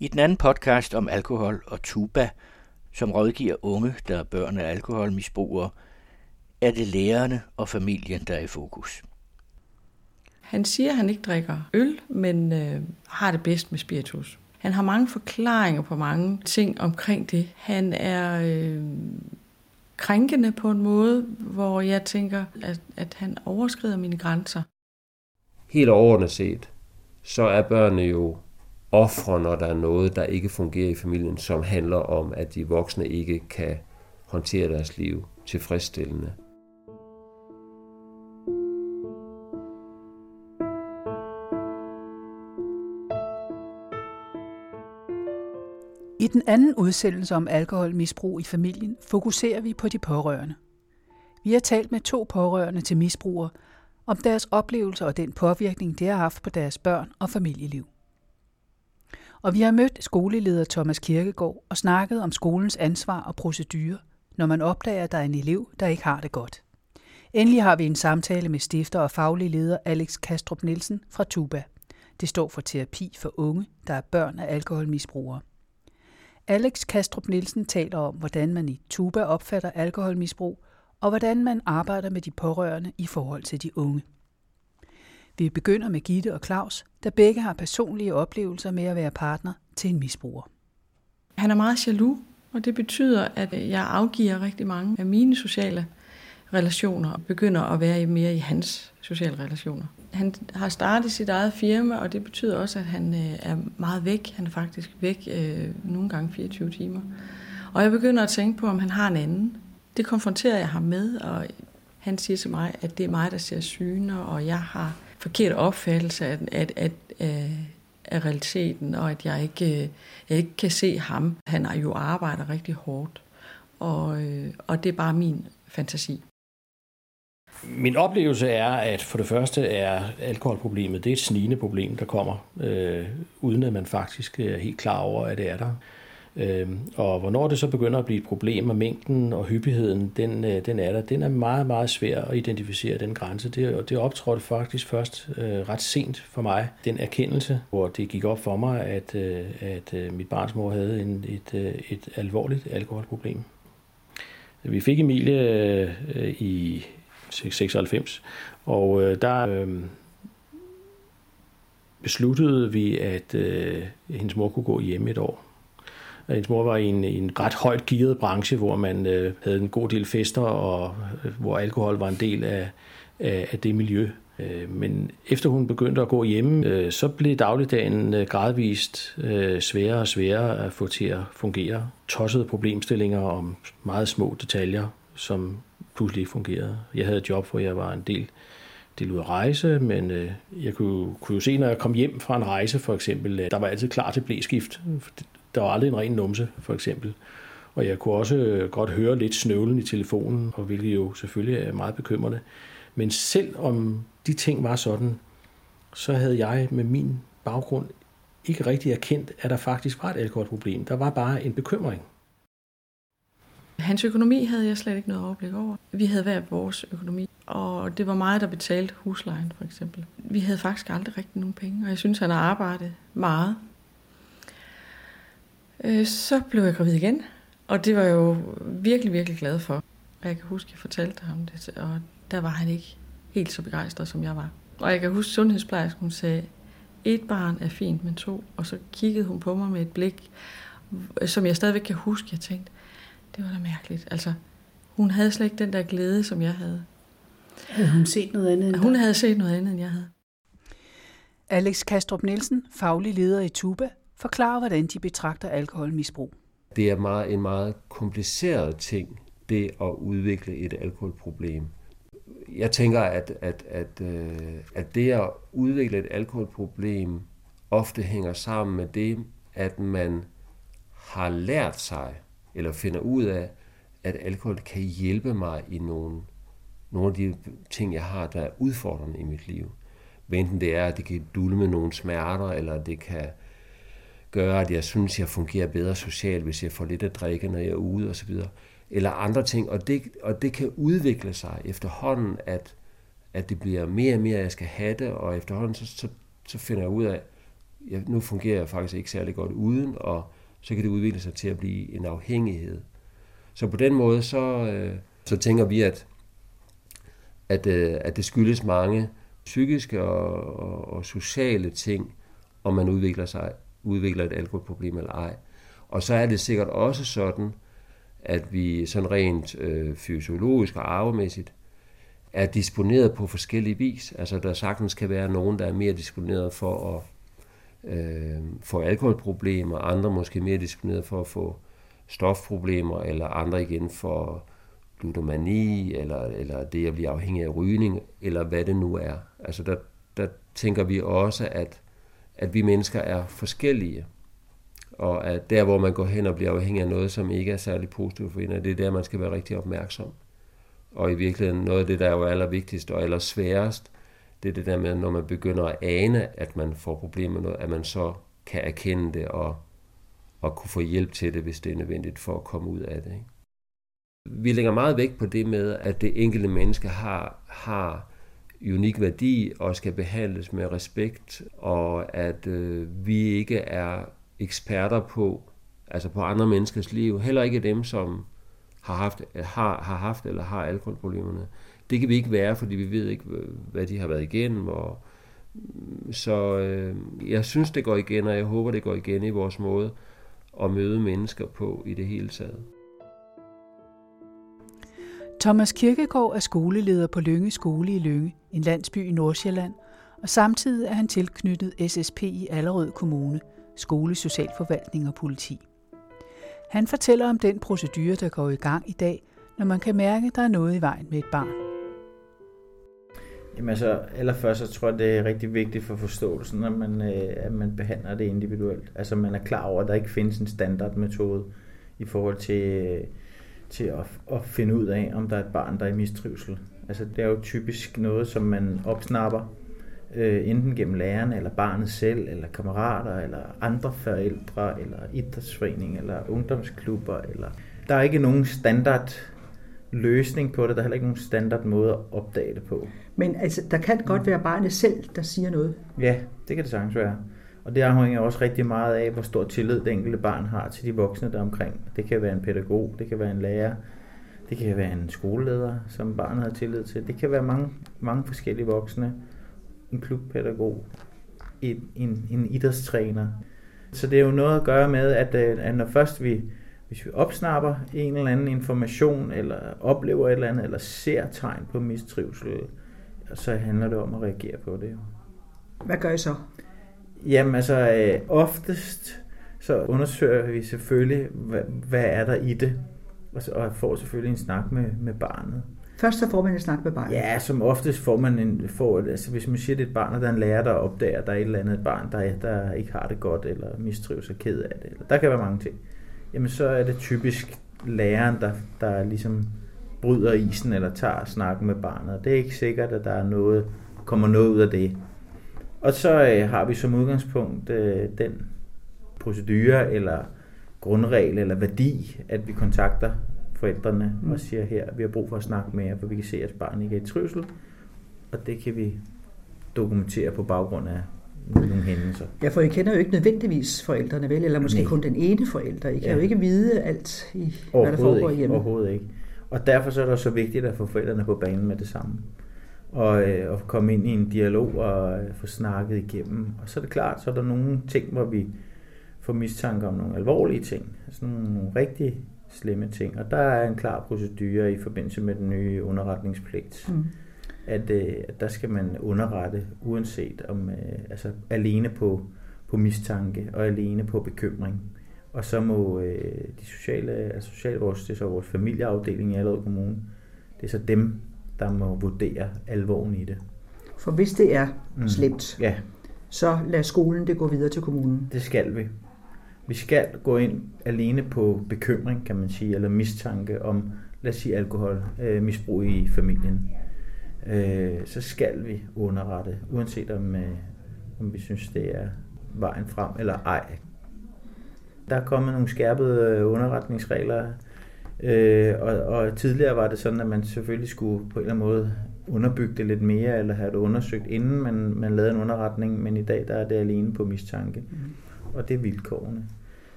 I den anden podcast om alkohol og tuba, som rådgiver unge, der er børn af alkoholmisbrugere, er det lærerne og familien, der er i fokus. Han siger, at han ikke drikker øl, men øh, har det bedst med spiritus. Han har mange forklaringer på mange ting omkring det. Han er øh, krænkende på en måde, hvor jeg tænker, at, at han overskrider mine grænser. Helt overordnet set, så er børnene jo ofre, når der er noget, der ikke fungerer i familien, som handler om, at de voksne ikke kan håndtere deres liv tilfredsstillende. I den anden udsendelse om alkoholmisbrug i familien fokuserer vi på de pårørende. Vi har talt med to pårørende til misbrugere om deres oplevelser og den påvirkning, det har haft på deres børn og familieliv. Og vi har mødt skoleleder Thomas Kirkegaard og snakket om skolens ansvar og procedurer, når man opdager, at der er en elev, der ikke har det godt. Endelig har vi en samtale med stifter og faglig leder Alex Kastrup Nielsen fra Tuba. Det står for terapi for unge, der er børn af alkoholmisbrugere. Alex Kastrup Nielsen taler om, hvordan man i Tuba opfatter alkoholmisbrug, og hvordan man arbejder med de pårørende i forhold til de unge. Vi begynder med Gitte og Claus, der begge har personlige oplevelser med at være partner til en misbruger. Han er meget jaloux, og det betyder, at jeg afgiver rigtig mange af mine sociale relationer og begynder at være mere i hans sociale relationer. Han har startet sit eget firma, og det betyder også, at han øh, er meget væk. Han er faktisk væk øh, nogle gange 24 timer. Og jeg begynder at tænke på, om han har en anden. Det konfronterer jeg ham med, og han siger til mig, at det er mig, der ser syner, og jeg har forkert opfattelse af, at, at, at, af realiteten, og at jeg ikke, øh, jeg ikke kan se ham. Han er jo arbejder rigtig hårdt, og, øh, og det er bare min fantasi. Min oplevelse er, at for det første er alkoholproblemet det er et snigende problem, der kommer, øh, uden at man faktisk er helt klar over, at det er der. Øh, og hvornår det så begynder at blive et problem, og mængden og hyppigheden, den, øh, den er der, den er meget, meget svær at identificere, den grænse. Det, det optrådte faktisk først øh, ret sent for mig, den erkendelse, hvor det gik op for mig, at, øh, at øh, mit barns mor havde en, et, øh, et alvorligt alkoholproblem. Vi fik Emilie øh, i 96. Og øh, der øh, besluttede vi, at øh, hendes mor kunne gå hjem et år. Hendes mor var i en, en ret højt gearet branche, hvor man øh, havde en god del fester, og øh, hvor alkohol var en del af, af, af det miljø. Øh, men efter hun begyndte at gå hjemme, øh, så blev dagligdagen øh, gradvist øh, sværere og sværere at få til at fungere. Tossede problemstillinger om meget små detaljer, som pludselig ikke fungerede. Jeg havde et job, hvor jeg var en del, del ud at rejse, men øh, jeg kunne, kunne jo se, når jeg kom hjem fra en rejse for eksempel, der var altid klar til blæskift. Der var aldrig en ren numse, for eksempel. Og jeg kunne også øh, godt høre lidt snøvlen i telefonen, og hvilket jo selvfølgelig er meget bekymrende. Men selv om de ting var sådan, så havde jeg med min baggrund ikke rigtig erkendt, at der faktisk var et alkoholproblem. Der var bare en bekymring. Hans økonomi havde jeg slet ikke noget overblik over. Vi havde hver vores økonomi, og det var mig, der betalte huslejen for eksempel. Vi havde faktisk aldrig rigtig nogen penge, og jeg synes, han har arbejdet meget. Øh, så blev jeg gravid igen, og det var jeg jo virkelig, virkelig glad for. Jeg kan huske, at jeg fortalte ham det, og der var han ikke helt så begejstret, som jeg var. Og jeg kan huske, at sundhedsplejersken hun sagde, et barn er fint, men to. Og så kiggede hun på mig med et blik, som jeg stadigvæk kan huske. Jeg tænkte, det var da mærkeligt. Altså, hun havde slet ikke den der glæde, som jeg havde. Havde hun set noget andet end Hun havde set noget andet, end jeg havde. Alex Kastrup Nielsen, faglig leder i Tuba, forklarer, hvordan de betragter alkoholmisbrug. Det er meget, en meget kompliceret ting, det at udvikle et alkoholproblem. Jeg tænker, at, at, at, øh, at det at udvikle et alkoholproblem ofte hænger sammen med det, at man har lært sig eller finder ud af, at alkohol kan hjælpe mig i nogle, nogle af de ting, jeg har, der er udfordrende i mit liv. Enten det er, at det kan dulme nogle smerter, eller det kan gøre, at jeg synes, jeg fungerer bedre socialt, hvis jeg får lidt at drikke, når jeg er ude osv. Eller andre ting. Og det, og det kan udvikle sig efterhånden, at, at det bliver mere og mere, jeg skal have det, og efterhånden så, så, så finder jeg ud af, jeg, nu fungerer jeg faktisk ikke særlig godt uden, og så kan det udvikle sig til at blive en afhængighed. Så på den måde, så, øh, så tænker vi, at, at, øh, at det skyldes mange psykiske og, og, og sociale ting, og man udvikler, sig, udvikler et alkoholproblem eller ej. Og så er det sikkert også sådan, at vi sådan rent øh, fysiologisk og arvemæssigt er disponeret på forskellige vis. Altså der sagtens kan være nogen, der er mere disponeret for at øh, få alkoholproblemer, andre måske mere disponeret for at få stofproblemer, eller andre igen for ludomani, eller, eller det at blive afhængig af rygning, eller hvad det nu er. Altså der, der tænker vi også, at, at vi mennesker er forskellige, og at der, hvor man går hen og bliver afhængig af noget, som ikke er særlig positivt for en, det er der, man skal være rigtig opmærksom. Og i virkeligheden noget af det, der er jo allervigtigst og allersværest, det er det der med, når man begynder at ane, at man får problemer med noget, at man så kan erkende det og, og kunne få hjælp til det, hvis det er nødvendigt for at komme ud af det. Ikke? Vi lægger meget vægt på det med, at det enkelte menneske har, har unik værdi og skal behandles med respekt, og at øh, vi ikke er eksperter på, altså på andre menneskers liv, heller ikke dem, som har haft, har, har haft eller har alkoholproblemerne. Det kan vi ikke være, fordi vi ved ikke, hvad de har været igennem. Og, mm, så øh, jeg synes, det går igen, og jeg håber, det går igen i vores måde at møde mennesker på i det hele taget. Thomas Kirkegaard er skoleleder på Lønge Skole i Lønge, en landsby i Nordsjælland, og samtidig er han tilknyttet SSP i Allerød Kommune, skole, socialforvaltning og politi. Han fortæller om den procedure, der går i gang i dag, når man kan mærke, at der er noget i vejen med et barn. Jamen altså, allerførst så tror jeg, det er rigtig vigtigt for forståelsen, at man, øh, at man behandler det individuelt. Altså man er klar over, at der ikke findes en standardmetode i forhold til, øh, til at, at finde ud af, om der er et barn, der er i mistrivsel. Altså det er jo typisk noget, som man opsnapper, øh, enten gennem læreren, eller barnet selv, eller kammerater, eller andre forældre, eller idrætsforening, eller ungdomsklubber. Eller... Der er ikke nogen standard løsning på det. Der er heller ikke nogen standard måde at opdage det på. Men altså, der kan godt være barnet selv, der siger noget. Ja, det kan det sagtens være. Og det afhænger også rigtig meget af, hvor stor tillid det enkelte barn har til de voksne der omkring. Det kan være en pædagog, det kan være en lærer, det kan være en skoleleder, som barnet har tillid til. Det kan være mange, mange forskellige voksne. En klubpædagog, en, en, en idrætstræner. Så det er jo noget at gøre med, at, øh, at når først vi hvis vi opsnapper en eller anden information, eller oplever et eller andet, eller ser tegn på mistrivsel, så handler det om at reagere på det. Hvad gør I så? Jamen altså, øh, oftest så undersøger vi selvfølgelig, hvad, hvad er der i det, og, så, og får selvfølgelig en snak med, med barnet. Først så får man en snak med barnet? Ja, som oftest får man en, får, altså hvis man siger, det er et barn, og der er en lærer, der opdager, at der er et eller andet barn, der, der ikke har det godt, eller mistrives og ked af det. Eller, der kan være mange ting jamen så er det typisk læreren, der, der ligesom bryder isen eller tager snakken med barnet. Det er ikke sikkert, at der er noget, kommer noget ud af det. Og så øh, har vi som udgangspunkt øh, den procedure eller grundregel eller værdi, at vi kontakter forældrene mm. og siger her, vi har brug for at snakke med jer, for vi kan se, at barnet ikke er i trivsel. Og det kan vi dokumentere på baggrund af nogle hændelser. Ja, for I kender jo ikke nødvendigvis forældrene, vel? Eller måske Nej. kun den ene forælder. I kan ja. jo ikke vide alt, i, hvad der foregår ikke. hjemme. Overhovedet ikke. Og derfor så er det så vigtigt at få forældrene på banen med det samme. Og, øh, og komme ind i en dialog og øh, få snakket igennem. Og så er det klart, så er der nogle ting, hvor vi får mistanke om nogle alvorlige ting. Altså nogle, nogle rigtig slemme ting. Og der er en klar procedure i forbindelse med den nye underretningspligt. Mm at, øh, at der skal man underrette, uanset om øh, altså alene på, på mistanke og alene på bekymring. Og så må øh, de sociale, altså socialvårds, det er så vores familieafdeling i Allerød Kommune, det er så dem, der må vurdere alvoren i det. For hvis det er mm. slemt, ja. så lad skolen det gå videre til kommunen. Det skal vi. Vi skal gå ind alene på bekymring, kan man sige, eller mistanke om, lad os sige, alkoholmisbrug øh, i familien øh, så skal vi underrette, uanset om, øh, om vi synes, det er vejen frem eller ej. Der er kommet nogle skærpede øh, underretningsregler, øh, og, og tidligere var det sådan, at man selvfølgelig skulle på en eller anden måde underbygge det lidt mere, eller have det undersøgt, inden man, man lavede en underretning, men i dag der er det alene på mistanke. Mm. Og det er vilkårene.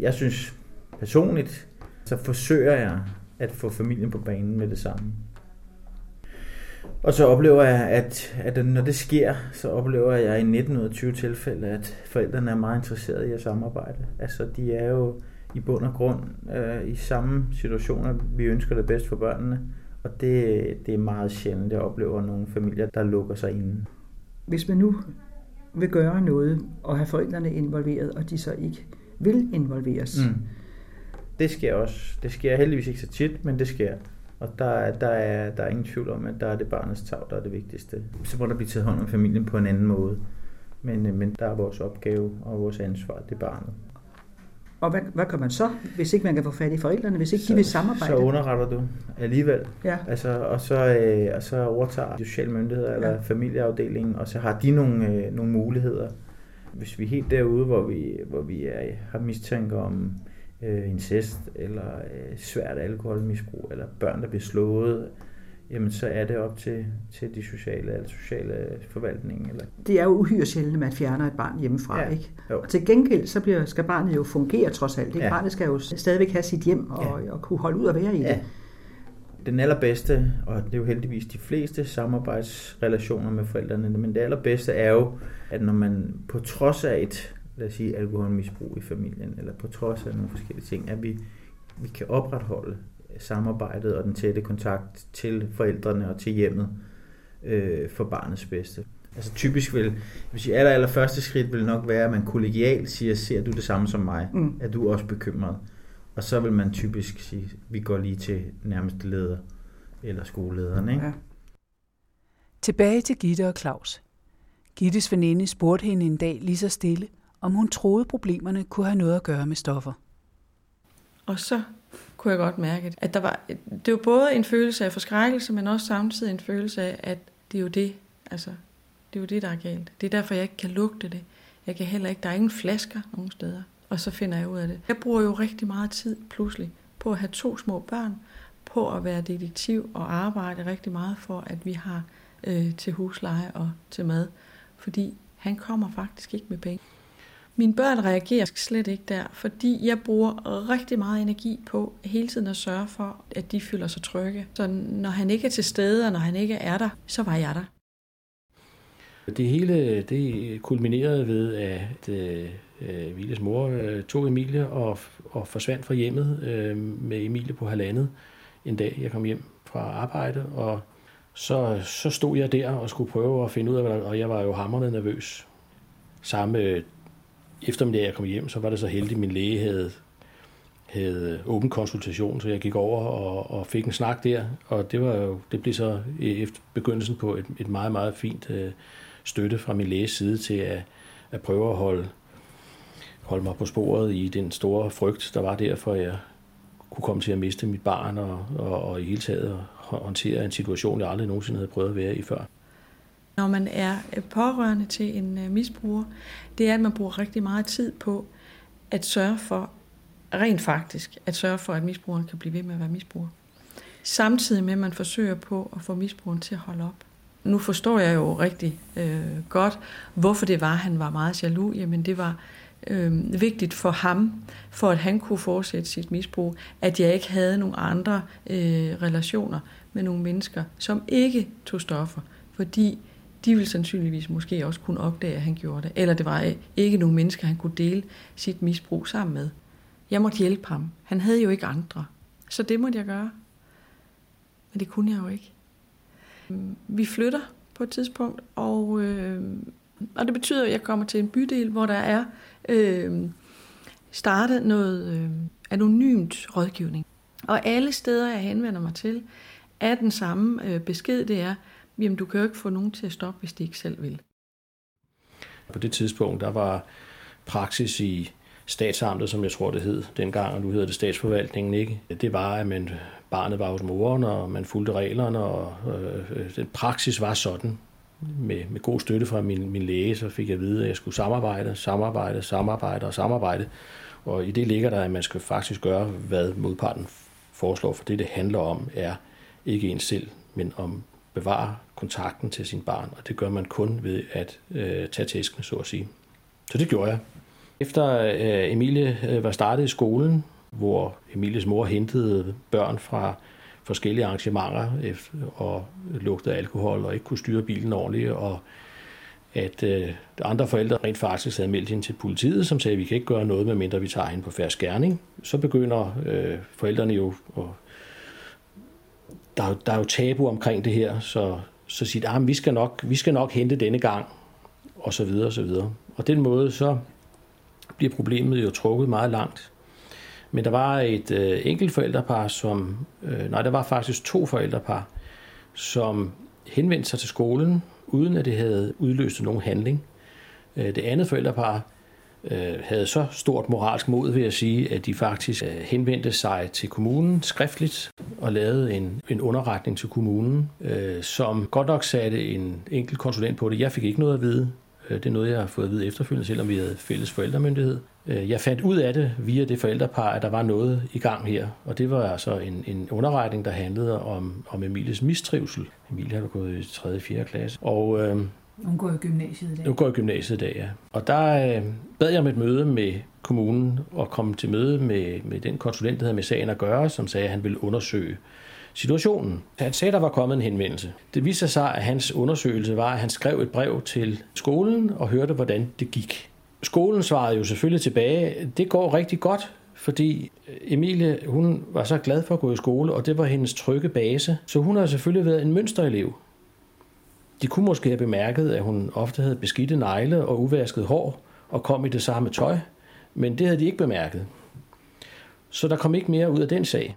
Jeg synes personligt, så forsøger jeg at få familien på banen med det samme. Og så oplever jeg, at, at når det sker, så oplever jeg i 19 ud af 20 tilfælde, at forældrene er meget interesserede i at samarbejde. Altså, de er jo i bund og grund øh, i samme situationer. Vi ønsker det bedst for børnene, og det, det er meget sjældent, jeg oplever nogle familier, der lukker sig inde. Hvis man nu vil gøre noget og have forældrene involveret, og de så ikke vil involveres. Mm. Det sker også. Det sker heldigvis ikke så tit, men det sker. Og der, der, er, der er ingen tvivl om, at der er det barnets tag, der er det vigtigste. Så må der blive taget hånd om familien på en anden måde. Men, øh, men der er vores opgave og vores ansvar, det er barnet. Og hvad, hvad kan man så, hvis ikke man kan få fat i forældrene, hvis ikke så, de vil samarbejde? Så underretter du alligevel. Ja. Altså, og, så, øh, og så overtager sociale myndigheder eller ja. familieafdelingen, og så har de nogle, øh, nogle muligheder. Hvis vi er helt derude, hvor vi, hvor vi er, har mistanke om øh, incest, eller øh, svært alkoholmisbrug, eller børn, der bliver slået, jamen så er det op til, til de sociale eller sociale forvaltning. Eller... Det er jo uhyre sjældent, at man fjerner et barn hjemmefra. Ja. Ikke? Jo. Og til gengæld så bliver, skal barnet jo fungere trods alt. Ikke? Ja. Barnet skal jo stadigvæk have sit hjem og, ja. og kunne holde ud og være i ja. det. Den allerbedste, og det er jo heldigvis de fleste samarbejdsrelationer med forældrene, men det allerbedste er jo, at når man på trods af et lad os sige, alkoholmisbrug i familien, eller på trods af nogle forskellige ting, at vi, vi kan opretholde samarbejdet og den tætte kontakt til forældrene og til hjemmet øh, for barnets bedste. Altså typisk vil, hvis sige, aller, aller første skridt vil nok være, at man kollegialt siger, ser du det samme som mig? Mm. Er du også bekymret? Og så vil man typisk sige, vi går lige til nærmeste leder eller skolelederen. Ikke? Ja. Tilbage til Gitte og Claus. Gittes veninde spurgte hende en dag lige så stille, om hun troede problemerne kunne have noget at gøre med stoffer. Og så kunne jeg godt mærke, at der var, det var både en følelse af forskrækkelse, men også samtidig en følelse af, at det er jo det, altså, det er jo det, der er galt. Det er derfor, jeg ikke kan lugte det. Jeg kan heller ikke, der er ingen flasker nogen steder. Og så finder jeg ud af det. Jeg bruger jo rigtig meget tid pludselig på at have to små børn, på at være detektiv og arbejde rigtig meget for, at vi har øh, til husleje og til mad. Fordi han kommer faktisk ikke med penge. Mine børn reagerer slet ikke der, fordi jeg bruger rigtig meget energi på hele tiden at sørge for, at de føler sig trygge. Så når han ikke er til stede, og når han ikke er der, så var jeg der. Det hele det kulminerede ved, at øh, Emilies mor øh, tog Emilie og, og forsvandt fra hjemmet øh, med Emilie på halvandet en dag. Jeg kom hjem fra arbejde, og så, så stod jeg der og skulle prøve at finde ud af, hvad og jeg var jo hammerende nervøs. Samme eftermiddag, jeg kom hjem, så var det så heldigt, at min læge havde, havde åben konsultation, så jeg gik over og, og fik en snak der, og det, var jo, det blev så efter begyndelsen på et, et meget, meget fint øh, støtte fra min læges side til at, at prøve at holde, holde mig på sporet i den store frygt, der var der, for jeg kunne komme til at miste mit barn og, og, og i hele taget håndtere en situation, jeg aldrig nogensinde havde prøvet at være i før når man er øh, pårørende til en øh, misbruger, det er, at man bruger rigtig meget tid på at sørge for, rent faktisk, at sørge for, at misbrugeren kan blive ved med at være misbruger. Samtidig med, at man forsøger på at få misbrugeren til at holde op. Nu forstår jeg jo rigtig øh, godt, hvorfor det var, han var meget jaloux. Jamen det var øh, vigtigt for ham, for at han kunne fortsætte sit misbrug, at jeg ikke havde nogle andre øh, relationer med nogle mennesker, som ikke tog stoffer. Fordi de ville sandsynligvis måske også kunne opdage, at han gjorde det. Eller det var øh, ikke nogen mennesker, han kunne dele sit misbrug sammen med. Jeg måtte hjælpe ham. Han havde jo ikke andre. Så det måtte jeg gøre. Men det kunne jeg jo ikke. Øhm, vi flytter på et tidspunkt, og, øh, og det betyder, at jeg kommer til en bydel, hvor der er øh, startet noget øh, anonymt rådgivning. Og alle steder, jeg henvender mig til, er den samme øh, besked, det er, Jamen, du kan jo ikke få nogen til at stoppe, hvis de ikke selv vil. På det tidspunkt, der var praksis i statsamtet, som jeg tror det hed dengang, og nu hedder det statsforvaltningen, ikke? Det var, at man, barnet var hos moren, og man fulgte reglerne, og øh, øh, den praksis var sådan. Med, med god støtte fra min, min læge, så fik jeg at vide, at jeg skulle samarbejde, samarbejde, samarbejde og samarbejde. Og i det ligger der, at man skal faktisk gøre, hvad modparten foreslår, for det, det handler om, er ikke ens selv, men om bevare kontakten til sin barn, og det gør man kun ved at øh, tage tæskene, så at sige. Så det gjorde jeg. Efter øh, Emilie øh, var startet i skolen, hvor Emilies mor hentede børn fra forskellige arrangementer øh, og lugtede alkohol og ikke kunne styre bilen ordentligt, og at øh, andre forældre rent faktisk havde meldt hende til politiet, som sagde, at vi kan ikke gøre noget, medmindre vi tager hende på færre skærning. Så begynder øh, forældrene jo, at der, der er jo tabu omkring det her, så, så siger de, at ah, vi, skal nok, vi skal nok hente denne gang, og så videre, og så videre. Og den måde, så bliver problemet jo trukket meget langt. Men der var et øh, enkelt forældrepar, som, øh, nej, der var faktisk to forældrepar, som henvendte sig til skolen, uden at det havde udløst nogen handling. Øh, det andet forældrepar Øh, havde så stort moralsk mod vil jeg sige, at de faktisk øh, henvendte sig til kommunen skriftligt og lavede en, en underretning til kommunen, øh, som godt nok satte en enkelt konsulent på det. Jeg fik ikke noget at vide. Øh, det er noget, jeg har fået at vide efterfølgende, selvom vi havde fælles forældremyndighed. Jeg fandt ud af det via det forældrepar, at der var noget i gang her, og det var altså en, en underretning, der handlede om, om Emilies mistrivsel. Emilie har gået i 3. og 4. klasse, og øh, hun går i gymnasiet i dag. Hun går i gymnasiet i dag, ja. Og der øh, bad jeg om et møde med kommunen og kom til møde med, med den konsulent, der havde med sagen at gøre, som sagde, at han ville undersøge situationen. Han sagde, at der var kommet en henvendelse. Det viste sig, at hans undersøgelse var, at han skrev et brev til skolen og hørte, hvordan det gik. Skolen svarede jo selvfølgelig tilbage, det går rigtig godt, fordi øh, Emilie hun var så glad for at gå i skole, og det var hendes trygge base. Så hun har selvfølgelig været en mønsterelev. De kunne måske have bemærket, at hun ofte havde beskidte negle og uvasket hår og kom i det samme tøj, men det havde de ikke bemærket. Så der kom ikke mere ud af den sag.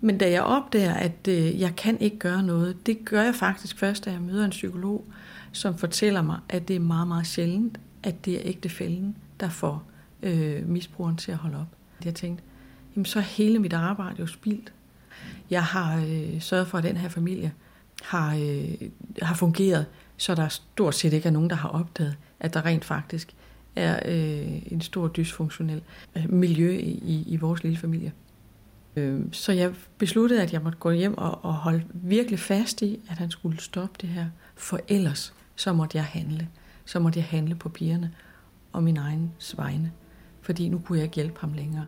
Men da jeg opdager, at øh, jeg kan ikke gøre noget, det gør jeg faktisk først, da jeg møder en psykolog, som fortæller mig, at det er meget, meget sjældent, at det er ægtefælden, der får øh, misbrugeren til at holde op. Jeg tænkte, jamen så er hele mit arbejde jo spildt. Jeg har øh, sørget for, at den her familie har, øh, har fungeret, så der stort set ikke er nogen, der har opdaget, at der rent faktisk er øh, en stor dysfunktionel øh, miljø i, i vores lille familie. Øh, så jeg besluttede, at jeg måtte gå hjem og, og holde virkelig fast i, at han skulle stoppe det her, for ellers så måtte jeg handle. Så måtte jeg handle på pigerne og min egen vegne, fordi nu kunne jeg ikke hjælpe ham længere.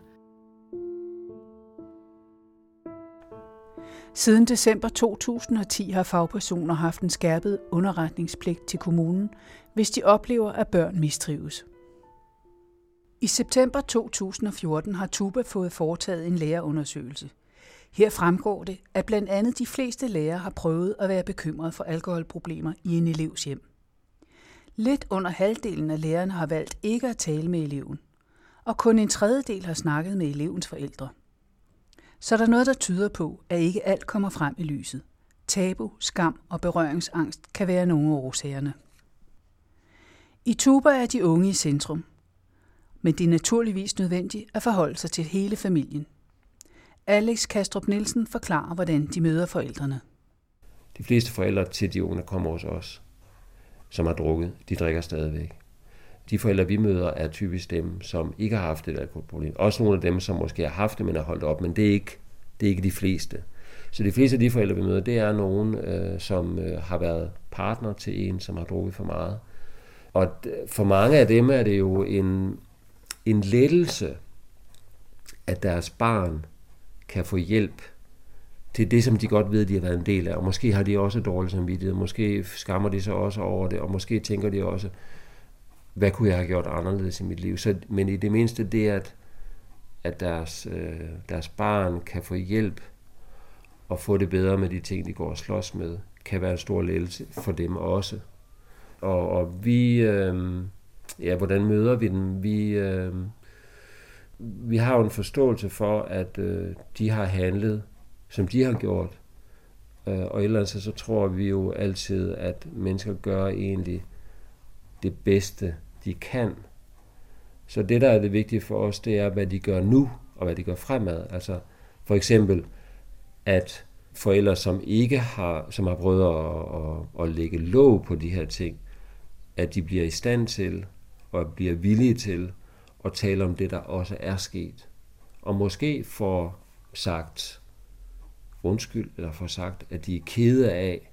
Siden december 2010 har fagpersoner haft en skærpet underretningspligt til kommunen, hvis de oplever, at børn mistrives. I september 2014 har Tuba fået foretaget en lærerundersøgelse. Her fremgår det, at blandt andet de fleste lærere har prøvet at være bekymret for alkoholproblemer i en elevs hjem. Lidt under halvdelen af lærerne har valgt ikke at tale med eleven, og kun en tredjedel har snakket med elevens forældre. Så er der noget, der tyder på, at ikke alt kommer frem i lyset. Tabu, skam og berøringsangst kan være nogle af årsagerne. I Tuba er de unge i centrum, men det er naturligvis nødvendigt at forholde sig til hele familien. Alex Kastrup Nielsen forklarer, hvordan de møder forældrene. De fleste forældre til de unge, der kommer hos os, som har drukket, de drikker stadigvæk. De forældre, vi møder, er typisk dem, som ikke har haft et alkoholproblem. Også nogle af dem, som måske har haft det, men har holdt op, men det er ikke, det er ikke de fleste. Så de fleste af de forældre, vi møder, det er nogen, øh, som øh, har været partner til en, som har drukket for meget. Og for mange af dem er det jo en, en lettelse, at deres barn kan få hjælp til det, som de godt ved, de har været en del af. Og måske har de også dårlig samvittighed, måske skammer de sig også over det, og måske tænker de også, hvad kunne jeg have gjort anderledes i mit liv? Så, men i det mindste det, at, at deres, øh, deres barn kan få hjælp og få det bedre med de ting, de går og slås med, kan være en stor lettelse for dem også. Og, og vi, øh, ja, hvordan møder vi dem? Vi, øh, vi har jo en forståelse for, at øh, de har handlet, som de har gjort. Øh, og ellers så tror vi jo altid, at mennesker gør egentlig det bedste, de kan. Så det, der er det vigtige for os, det er, hvad de gør nu, og hvad de gør fremad. Altså for eksempel, at forældre, som ikke har, som har prøvet at, at, at lægge låg på de her ting, at de bliver i stand til og bliver villige til at tale om det, der også er sket. Og måske får sagt undskyld, eller får sagt, at de er kede af,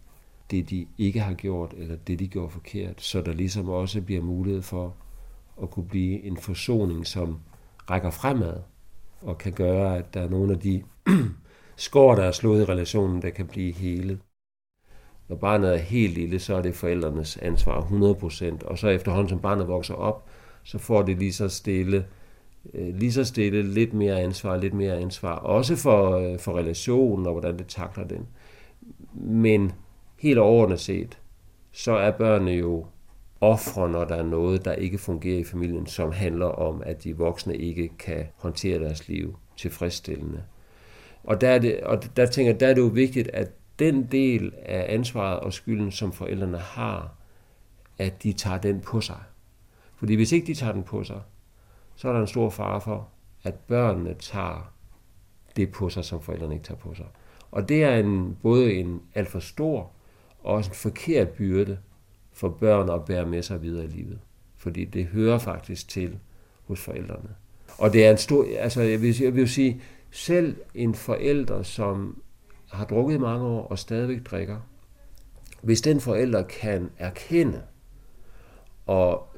det, de ikke har gjort, eller det, de gjorde forkert, så der ligesom også bliver mulighed for at kunne blive en forsoning, som rækker fremad, og kan gøre, at der er nogle af de skår, der er slået i relationen, der kan blive helet. Når barnet er helt lille, så er det forældrenes ansvar 100%, og så efterhånden som barnet vokser op, så får det lige så stille, øh, lige så stille lidt mere ansvar, lidt mere ansvar, også for, øh, for relationen og hvordan det takler den. Men helt overordnet set, så er børnene jo ofre, når der er noget, der ikke fungerer i familien, som handler om, at de voksne ikke kan håndtere deres liv tilfredsstillende. Og der, er det, og der tænker jeg, der er det jo vigtigt, at den del af ansvaret og skylden, som forældrene har, at de tager den på sig. Fordi hvis ikke de tager den på sig, så er der en stor fare for, at børnene tager det på sig, som forældrene ikke tager på sig. Og det er en, både en alt for stor og også en forkert byrde for børn at bære med sig videre i livet. Fordi det hører faktisk til hos forældrene. Og det er en stor, altså jeg vil, jeg vil sige, selv en forælder, som har drukket mange år og stadigvæk drikker, hvis den forælder kan erkende og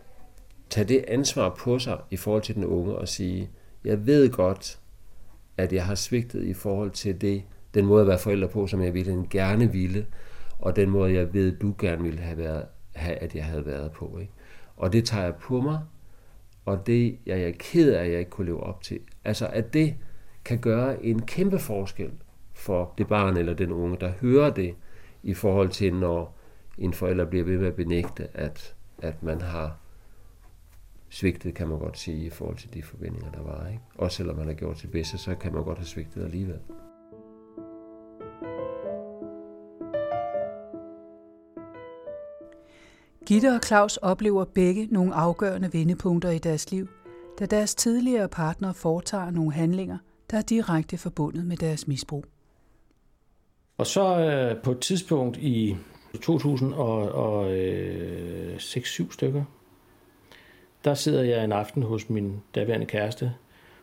tage det ansvar på sig i forhold til den unge og sige, jeg ved godt, at jeg har svigtet i forhold til det, den måde at være forælder på, som jeg ville gerne ville, og den måde, jeg ved, du gerne ville have, været, have at jeg havde været på. Ikke? Og det tager jeg på mig, og det jeg er ked af, at jeg ikke kunne leve op til. Altså, at det kan gøre en kæmpe forskel for det barn eller den unge, der hører det, i forhold til, når en forælder bliver ved med at benægte, at, at man har svigtet, kan man godt sige, i forhold til de forventninger, der var. Ikke? Også selvom man har gjort det bedste, så kan man godt have svigtet alligevel. Gitte og Claus oplever begge nogle afgørende vendepunkter i deres liv, da deres tidligere partner foretager nogle handlinger, der er direkte forbundet med deres misbrug. Og så øh, på et tidspunkt i 2006 7 øh, stykker, der sidder jeg en aften hos min daværende kæreste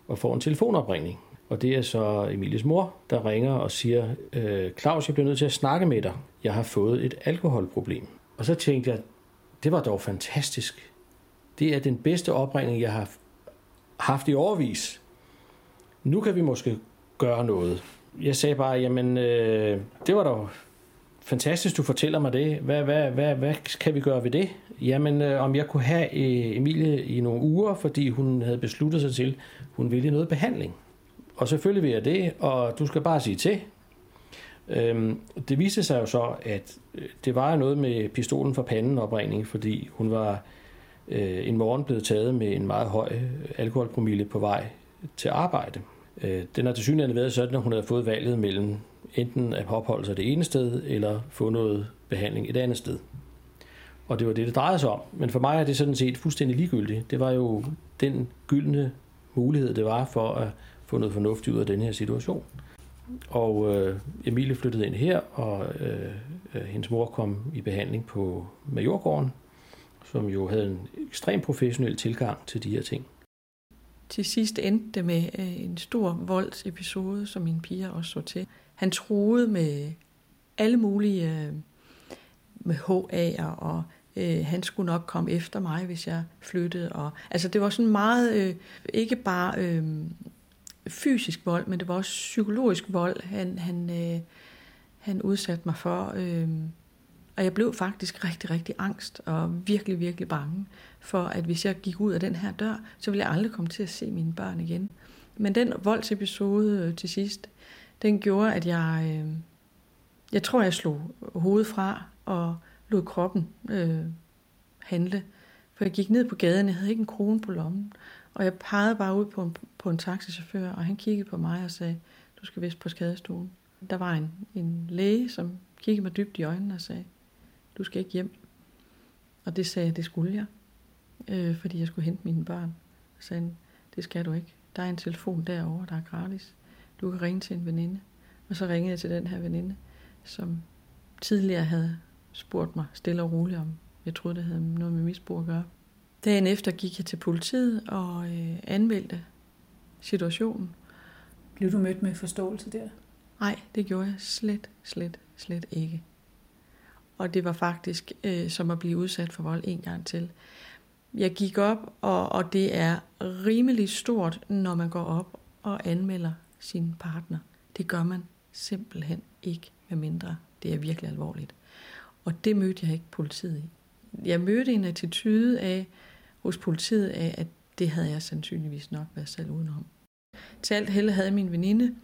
og får en telefonopringning. Og det er så Emilies mor, der ringer og siger, øh, Claus, jeg bliver nødt til at snakke med dig. Jeg har fået et alkoholproblem. Og så tænkte jeg, det var dog fantastisk. Det er den bedste opringning, jeg har haft i overvis. Nu kan vi måske gøre noget. Jeg sagde bare, jamen, øh, det var dog fantastisk, du fortæller mig det. Hvad, hvad, hvad, hvad kan vi gøre ved det? Jamen, øh, om jeg kunne have øh, Emilie i nogle uger, fordi hun havde besluttet sig til, hun ville noget behandling. Og selvfølgelig vil jeg det, og du skal bare sige til. Øhm, det viste sig jo så, at øh, det var noget med pistolen for panden opringning, fordi hun var øh, en morgen blevet taget med en meget høj øh, alkoholpromille på vej til arbejde. Øh, den har til synligheden været sådan, at hun havde fået valget mellem enten at opholde sig det ene sted, eller få noget behandling et andet sted. Og det var det, det drejede sig om. Men for mig er det sådan set fuldstændig ligegyldigt. Det var jo den gyldne mulighed, det var for at få noget fornuftigt ud af den her situation. Og øh, Emilie flyttede ind her, og øh, øh, hendes mor kom i behandling på Majorgården, som jo havde en ekstrem professionel tilgang til de her ting. Til sidst endte det med øh, en stor voldsepisode, som min piger også så til. Han troede med alle mulige, øh, med HA'er, og øh, han skulle nok komme efter mig, hvis jeg flyttede. Og, altså det var sådan meget, øh, ikke bare øh, fysisk vold, men det var også psykologisk vold, han, han, øh, han udsatte mig for. Øh, og jeg blev faktisk rigtig, rigtig angst og virkelig, virkelig bange for, at hvis jeg gik ud af den her dør, så ville jeg aldrig komme til at se mine børn igen. Men den voldsepisode øh, til sidst, den gjorde, at jeg, øh, jeg tror, jeg slog hovedet fra og lod kroppen øh, handle. For jeg gik ned på gaden, jeg havde ikke en krone på lommen. Og jeg pegede bare ud på en, på en taxichauffør, og han kiggede på mig og sagde, du skal vist på skadestuen. Der var en, en læge, som kiggede mig dybt i øjnene og sagde, du skal ikke hjem. Og det sagde jeg, det skulle jeg, øh, fordi jeg skulle hente mine børn. Så sagde han, det skal du ikke. Der er en telefon derovre, der er gratis. Du kan ringe til en veninde. Og så ringede jeg til den her veninde, som tidligere havde spurgt mig stille og roligt om, jeg troede, det havde noget med misbrug at gøre. Dagen efter gik jeg til politiet og øh, anmeldte situationen. Blev du mødt med forståelse der? Nej, det gjorde jeg slet, slet, slet ikke. og det var faktisk øh, som at blive udsat for vold en gang til. Jeg gik op, og, og det er rimelig stort, når man går op og anmelder sin partner. Det gør man simpelthen ikke, med mindre det er virkelig alvorligt. Og det mødte jeg ikke politiet i. Jeg mødte en attitude af, hos politiet af, at det havde jeg sandsynligvis nok været selv udenom. Til alt held havde min veninde,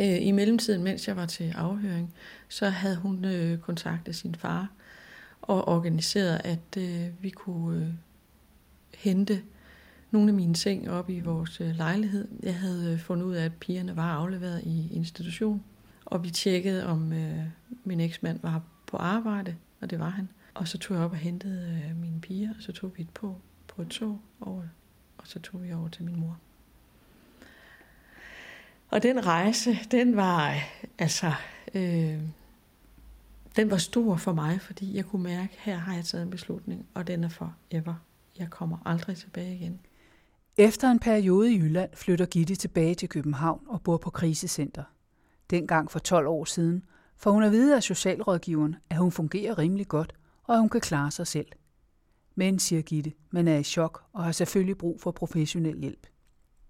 øh, i mellemtiden, mens jeg var til afhøring, så havde hun øh, kontaktet sin far og organiseret, at øh, vi kunne øh, hente nogle af mine ting op i vores øh, lejlighed. Jeg havde øh, fundet ud af, at pigerne var afleveret i institution, og vi tjekkede, om øh, min eksmand var på arbejde, og det var han. Og så tog jeg op og hentede øh, mine piger, og så tog vi et på, på et tog over, og så tog vi over til min mor. Og den rejse, den var altså, øh, den var stor for mig, fordi jeg kunne mærke, her har jeg taget en beslutning, og den er for ever. Jeg kommer aldrig tilbage igen. Efter en periode i Jylland flytter Gitte tilbage til København og bor på krisecenter. Dengang for 12 år siden får hun at vide af socialrådgiveren, at hun fungerer rimelig godt, og at hun kan klare sig selv. Men, siger Gitte, man er i chok og har selvfølgelig brug for professionel hjælp.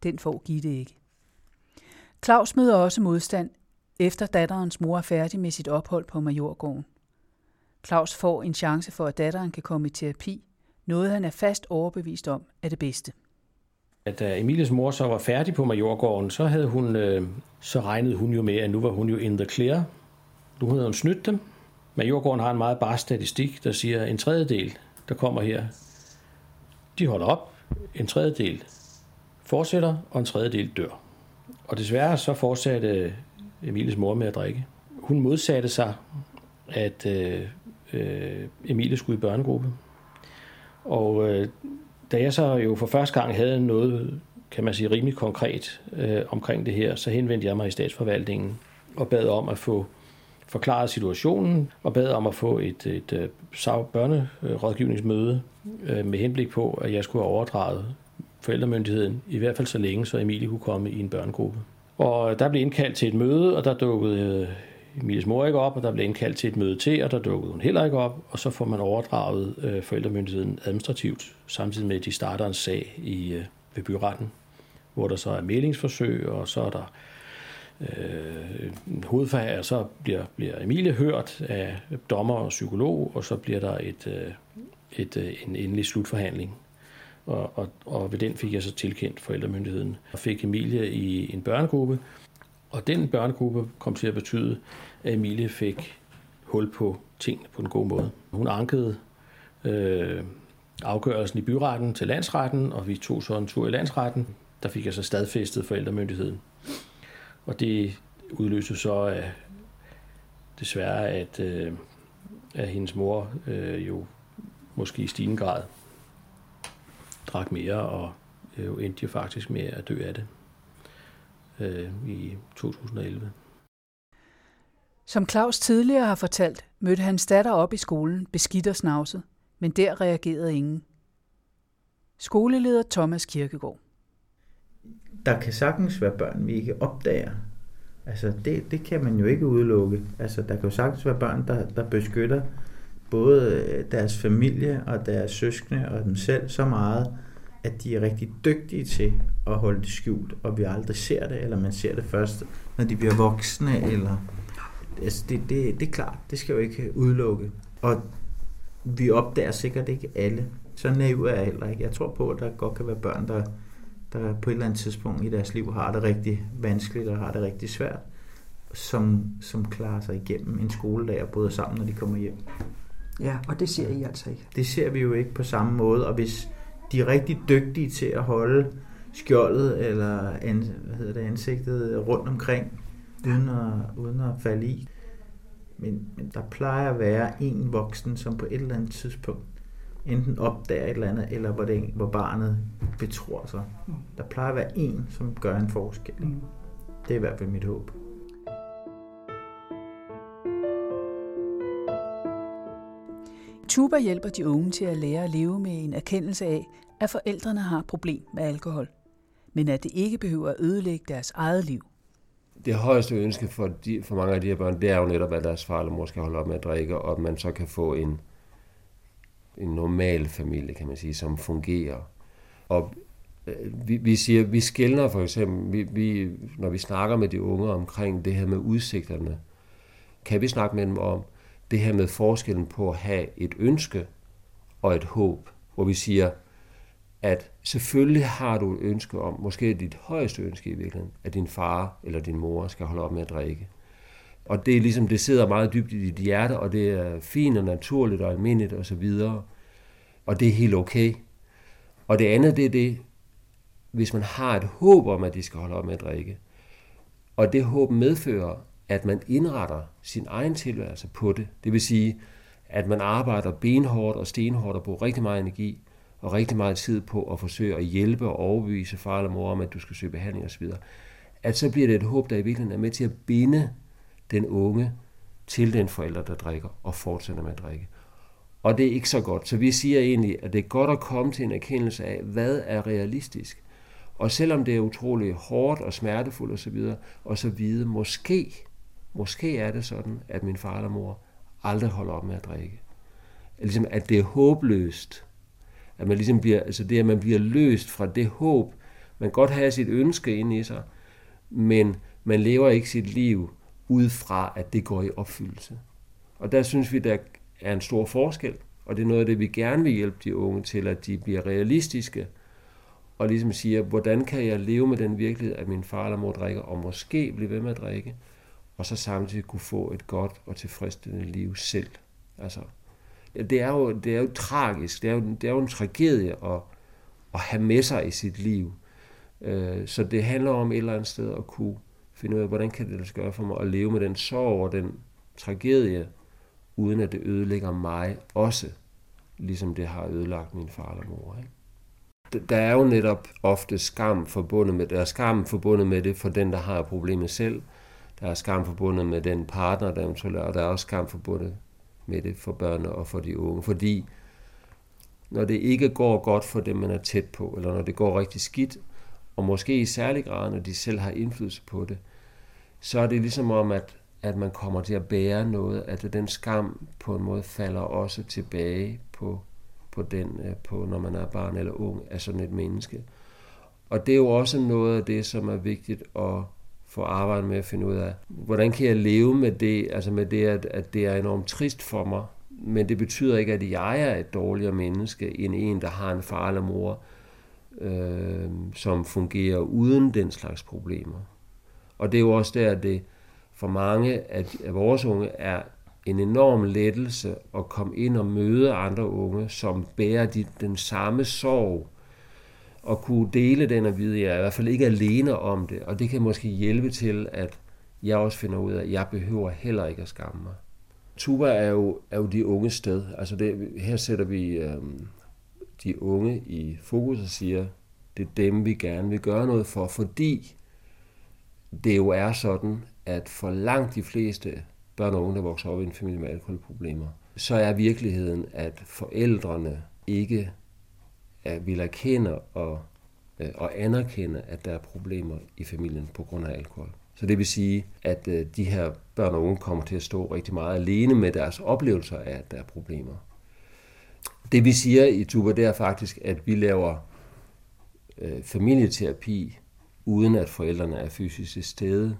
Den får Gitte ikke. Claus møder også modstand, efter datterens mor er færdig med sit ophold på Majorgården. Claus får en chance for, at datteren kan komme i terapi, noget han er fast overbevist om er det bedste. Da øh, Emilies mor så var færdig på Majorgården, så, havde hun, øh, så regnede hun jo med, at nu var hun jo in the clear. Nu havde hun snydt dem. Majorgården har en meget bare statistik, der siger, at en tredjedel, der kommer her, de holder op, en tredjedel fortsætter, og en tredjedel dør. Og desværre så fortsatte øh, Emilies mor med at drikke. Hun modsatte sig, at øh, øh, Emilie skulle i børnegruppe. Og øh, da jeg så jo for første gang havde noget, kan man sige, rimelig konkret øh, omkring det her, så henvendte jeg mig i statsforvaltningen og bad om at få forklarede situationen og bad om at få et, et, øh, et børnerådgivningsmøde øh, med henblik på, at jeg skulle have overdraget forældremyndigheden, i hvert fald så længe, så Emilie kunne komme i en børnegruppe. Og øh, der blev indkaldt til et møde, og der dukkede Emilies mor ikke op, og der blev indkaldt til et møde til, og der dukkede hun heller ikke op, og så får man overdraget øh, forældremyndigheden administrativt, samtidig med, at de starter en sag i, øh, ved byretten, hvor der så er meldingsforsøg, og så er der øh, hovedforhør, så bliver, bliver Emilie hørt af dommer og psykolog, og så bliver der et, øh, et, øh, en endelig slutforhandling og, og, og ved den fik jeg så tilkendt forældremyndigheden. Og fik Emilie i en børnegruppe, og den børnegruppe kom til at betyde, at Emilie fik hul på ting på en god måde. Hun ankede øh, afgørelsen i byretten til landsretten, og vi tog så en tur i landsretten. Der fik jeg så stadfæstet forældremyndigheden. Og det udløste så af, desværre, at, øh, at hendes mor øh, jo måske i stigende grad drak mere, og øh, endte jo faktisk med at dø af det øh, i 2011. Som Claus tidligere har fortalt, mødte hans datter op i skolen, beskidt og snavset, men der reagerede ingen. Skoleleder Thomas Kirkegaard. Der kan sagtens være børn, vi ikke opdager. Altså, det, det kan man jo ikke udelukke. Altså, der kan jo sagtens være børn, der, der beskytter både øh, deres familie og deres søskende og dem selv så meget, at de er rigtig dygtige til at holde det skjult, og vi aldrig ser det, eller man ser det først, når de bliver voksne, eller... Altså, det, det, det er klart, det skal jo ikke udelukke. Og vi opdager sikkert ikke alle. Så naiv er jeg heller ikke. Jeg tror på, at der godt kan være børn, der, der på et eller andet tidspunkt i deres liv har det rigtig vanskeligt og har det rigtig svært, som, som klarer sig igennem en skoledag og bryder sammen, når de kommer hjem. Ja, og det ser I altså ikke. Det ser vi jo ikke på samme måde, og hvis, de er rigtig dygtige til at holde skjoldet eller an, hvad hedder det, ansigtet rundt omkring, uden at, uden at falde i. Men, men der plejer at være en voksen, som på et eller andet tidspunkt enten opdager et eller andet, eller hvor, det, hvor barnet betror sig. Der plejer at være en, som gør en forskel. Mm. Det er i hvert fald mit håb. Tuba hjælper de unge til at lære at leve med en erkendelse af, at forældrene har et problem med alkohol, men at det ikke behøver at ødelægge deres eget liv. det højeste ønske for, de, for mange af de her børn, det er jo netop, at deres far eller mor skal holde op med at drikke, og at man så kan få en, en normal familie, kan man sige, som fungerer. Og øh, vi, vi siger, vi skældner for eksempel, vi, vi, når vi snakker med de unge omkring det her med udsigterne, kan vi snakke med dem om det her med forskellen på at have et ønske og et håb, hvor vi siger, at selvfølgelig har du et ønske om, måske dit højeste ønske i virkeligheden, at din far eller din mor skal holde op med at drikke. Og det er ligesom, det sidder meget dybt i dit hjerte, og det er fint og naturligt og almindeligt og så videre. Og det er helt okay. Og det andet, det er det, hvis man har et håb om, at de skal holde op med at drikke, og det håb medfører, at man indretter sin egen tilværelse på det. Det vil sige, at man arbejder benhårdt og stenhårdt og bruger rigtig meget energi og rigtig meget tid på at forsøge at hjælpe og overbevise far eller mor om, at du skal søge behandling osv., at så bliver det et håb, der i virkeligheden er med til at binde den unge til den forælder, der drikker og fortsætter med at drikke. Og det er ikke så godt. Så vi siger egentlig, at det er godt at komme til en erkendelse af, hvad er realistisk. Og selvom det er utrolig hårdt og smertefuldt osv., og så vide, måske, måske er det sådan, at min far eller mor aldrig holder op med at drikke. Ligesom, at det er håbløst. At man ligesom bliver, altså det, at man bliver løst fra det håb, man godt har sit ønske ind i sig, men man lever ikke sit liv ud fra, at det går i opfyldelse. Og der synes vi, der er en stor forskel, og det er noget af det, vi gerne vil hjælpe de unge til, at de bliver realistiske, og ligesom siger, hvordan kan jeg leve med den virkelighed, at min far eller mor drikker, og måske blive ved med at drikke, og så samtidig kunne få et godt og tilfredsstillende liv selv. Altså, det er jo, det er jo tragisk, det er jo, det er jo en tragedie at, at have med sig i sit liv. Øh, så det handler om et eller andet sted at kunne finde ud af, hvordan kan det lade gøre for mig at leve med den sorg og den tragedie, uden at det ødelægger mig også, ligesom det har ødelagt min far eller mor. Ikke? Der er jo netop ofte skam forbundet med, der er skam forbundet med det for den, der har problemet selv. Der er skam forbundet med den partner, der eventuelt er, og der er også skam forbundet med det for børnene og for de unge. Fordi når det ikke går godt for dem, man er tæt på, eller når det går rigtig skidt, og måske i særlig grad, når de selv har indflydelse på det, så er det ligesom om, at, at man kommer til at bære noget, at den skam på en måde falder også tilbage på, på den, øh, på, når man er barn eller ung af sådan et menneske. Og det er jo også noget af det, som er vigtigt at få arbejdet med at finde ud af, hvordan kan jeg leve med det, altså med det, at, at det er enormt trist for mig, men det betyder ikke, at jeg er et dårligere menneske end en, der har en far eller mor, øh, som fungerer uden den slags problemer. Og det er jo også der, at det for mange af, af vores unge er en enorm lettelse at komme ind og møde andre unge, som bærer de, den samme sorg, og kunne dele den og vide, at jeg er i hvert fald ikke alene om det, og det kan måske hjælpe til, at jeg også finder ud af, at jeg behøver heller ikke at skamme mig. Tuba er jo, er jo de unge sted. Altså det, her sætter vi øhm, de unge i fokus og siger, det er dem, vi gerne vil gøre noget for, fordi det jo er sådan, at for langt de fleste børn og unge, der vokser op i en familie med alkoholproblemer, så er virkeligheden, at forældrene ikke vil erkende og, øh, og anerkende, at der er problemer i familien på grund af alkohol. Så det vil sige, at øh, de her børn og unge kommer til at stå rigtig meget alene med deres oplevelser af, at der er problemer. Det vi siger i Tuba, det er faktisk, at vi laver øh, familieterapi, uden at forældrene er fysisk til stede.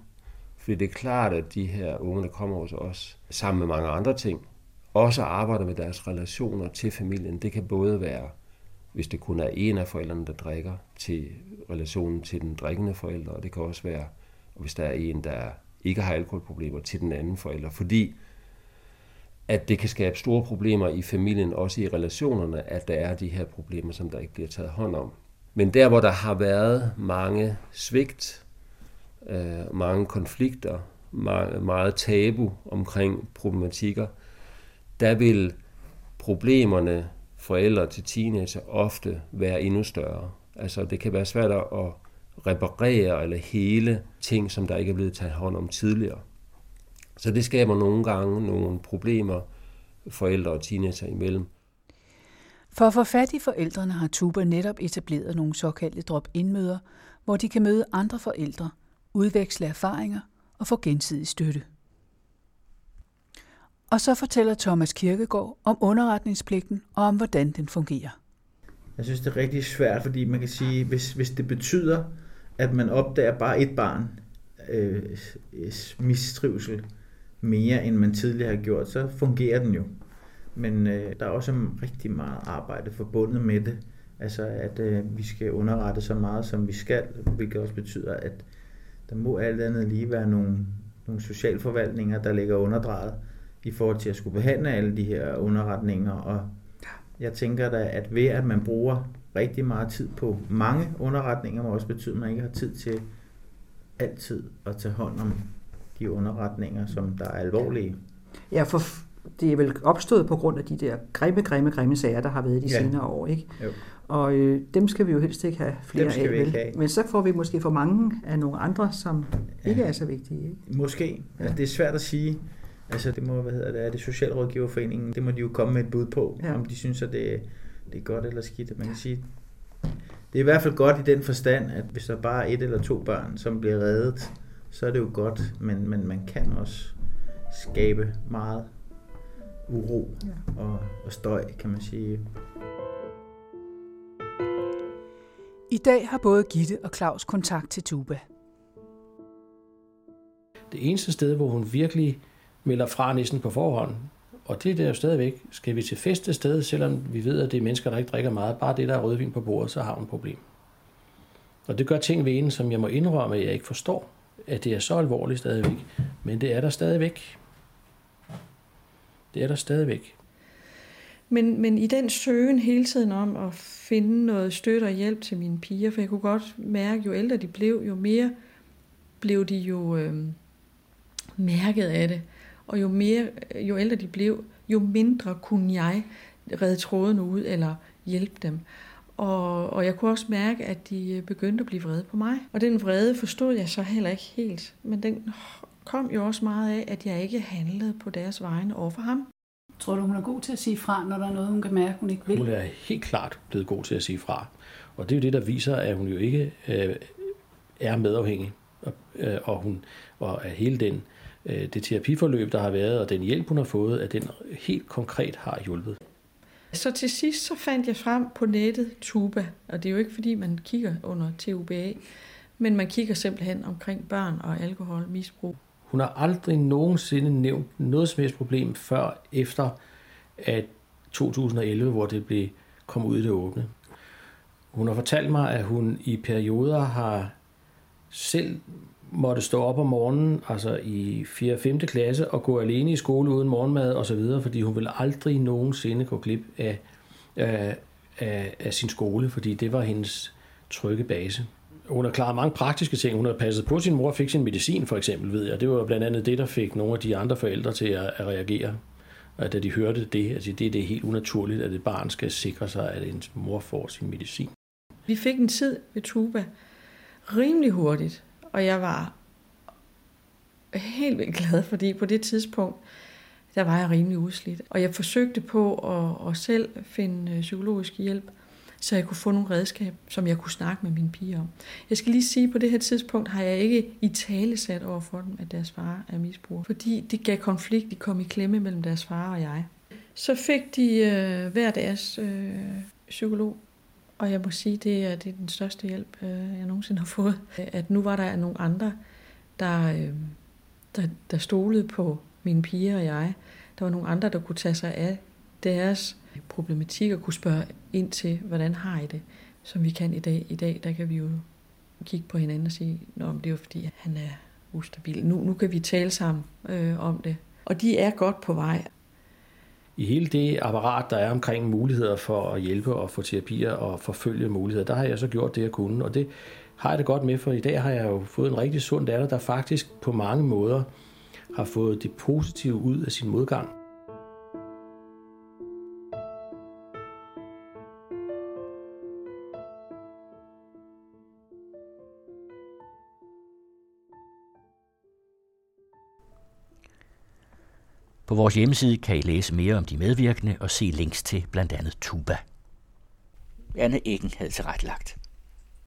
Fordi det er klart, at de her unge, der kommer hos os, sammen med mange andre ting, også arbejder med deres relationer til familien. Det kan både være, hvis det kun er en af forældrene, der drikker, til relationen til den drikkende forælder, og det kan også være, hvis der er en, der ikke har alkoholproblemer, til den anden forælder. Fordi at det kan skabe store problemer i familien, også i relationerne, at der er de her problemer, som der ikke bliver taget hånd om. Men der, hvor der har været mange svigt, øh, mange konflikter, meget, meget tabu omkring problematikker, der vil problemerne forældre til teenager ofte være endnu større. Altså det kan være svært at reparere eller hele ting, som der ikke er blevet taget hånd om tidligere. Så det skaber nogle gange nogle problemer forældre og teenager imellem. For at få fat i forældrene har Tuba netop etableret nogle såkaldte drop-in-møder, hvor de kan møde andre forældre, udveksle erfaringer og få gensidig støtte. Og så fortæller Thomas Kirkegaard om underretningspligten og om, hvordan den fungerer. Jeg synes, det er rigtig svært, fordi man kan sige, hvis, hvis det betyder, at man opdager bare et barn øh, mistrivsel mere, end man tidligere har gjort, så fungerer den jo. Men øh, der er også rigtig meget arbejde forbundet med det. Altså, at øh, vi skal underrette så meget, som vi skal, hvilket også betyder, at der må alt andet lige være nogle, nogle socialforvaltninger, der ligger underdrejet i forhold til at skulle behandle alle de her underretninger. Og jeg tænker da, at ved at man bruger rigtig meget tid på mange underretninger, må også betyde, at man ikke har tid til altid at tage hånd om de underretninger, som der er alvorlige. Ja, for det er vel opstået på grund af de der grimme, grimme, grimme sager, der har været de ja. senere år, ikke? Jo. Og øh, dem skal vi jo helst ikke have flere af, vel? Have. Men så får vi måske for mange af nogle andre, som ja. ikke er så vigtige, ikke? Måske. Ja. Altså, det er svært at sige. Altså, det må, hvad hedder det, er det Socialrådgiverforeningen, det må de jo komme med et bud på, ja. om de synes, at det, det er godt eller skidt. Man kan sige, det er i hvert fald godt i den forstand, at hvis der bare er et eller to børn, som bliver reddet, så er det jo godt, men, men man kan også skabe meget uro ja. og, og støj, kan man sige. I dag har både Gitte og Claus kontakt til Tuba. Det eneste sted, hvor hun virkelig melder fra næsten på forhånd, og det er der jo stadigvæk, skal vi til fest et sted, selvom vi ved, at det er mennesker, der ikke drikker meget, bare det, der er rødvin på bordet, så har hun et problem. Og det gør ting ved en, som jeg må indrømme, at jeg ikke forstår, at det er så alvorligt stadigvæk. Men det er der stadigvæk. Det er der stadigvæk. Men, men i den søgen hele tiden om at finde noget støtte og hjælp til mine piger, for jeg kunne godt mærke, jo ældre de blev, jo mere blev de jo øh, mærket af det. Og jo, mere, jo ældre de blev, jo mindre kunne jeg redde tråden ud eller hjælpe dem. Og, og jeg kunne også mærke, at de øh, begyndte at blive vrede på mig. Og den vrede forstod jeg så heller ikke helt. Men den kom jo også meget af, at jeg ikke handlede på deres vegne over for ham. Tror du, hun er god til at sige fra, når der er noget, hun kan mærke, hun ikke vil? Hun er helt klart blevet god til at sige fra. Og det er jo det, der viser, at hun jo ikke øh, er medafhængig. Og, øh, og, hun, og at hele den, øh, det terapiforløb, der har været, og den hjælp, hun har fået, at den helt konkret har hjulpet. Så til sidst så fandt jeg frem på nettet Tuba, og det er jo ikke fordi, man kigger under TUBA, men man kigger simpelthen omkring børn og alkoholmisbrug. Hun har aldrig nogensinde nævnt noget som helst problem før efter at 2011, hvor det blev kom ud i det åbne. Hun har fortalt mig, at hun i perioder har selv måtte stå op om morgenen, altså i 4. og 5. klasse, og gå alene i skole uden morgenmad og så videre, fordi hun ville aldrig nogensinde gå glip af, af, af, af sin skole, fordi det var hendes trygge base. Hun har klaret mange praktiske ting. Hun har passet på sin mor og fik sin medicin, for eksempel, ved jeg. Det var blandt andet det, der fik nogle af de andre forældre til at, at reagere. Og da de hørte det, altså det, det er helt unaturligt, at et barn skal sikre sig, at ens mor får sin medicin. Vi fik en tid ved Tuba rimelig hurtigt, og jeg var helt vildt glad, fordi på det tidspunkt, der var jeg rimelig udslidt. Og jeg forsøgte på at, at selv finde øh, psykologisk hjælp, så jeg kunne få nogle redskaber, som jeg kunne snakke med mine piger om. Jeg skal lige sige, at på det her tidspunkt har jeg ikke i tale sat over for dem, at deres far er misbruger. Fordi det gav konflikt, de kom i klemme mellem deres far og jeg. Så fik de øh, hver deres øh, psykolog, og jeg må sige, det er, det er den største hjælp, øh, jeg nogensinde har fået. At nu var der nogle andre, der, øh, der, der stolede på mine piger og jeg. Der var nogle andre, der kunne tage sig af deres problematik og kunne spørge ind til, hvordan har I det, som vi kan i dag. I dag, der kan vi jo kigge på hinanden og sige, Nå, det er jo fordi, han er ustabil. Nu, nu kan vi tale sammen øh, om det. Og de er godt på vej i hele det apparat, der er omkring muligheder for at hjælpe og få terapier og forfølge muligheder, der har jeg så gjort det, jeg kunne. Og det har jeg det godt med, for i dag har jeg jo fået en rigtig sund datter, der faktisk på mange måder har fået det positive ud af sin modgang. På vores hjemmeside kan I læse mere om de medvirkende og se links til blandt andet Tuba. Anne Eggen havde tilrettelagt.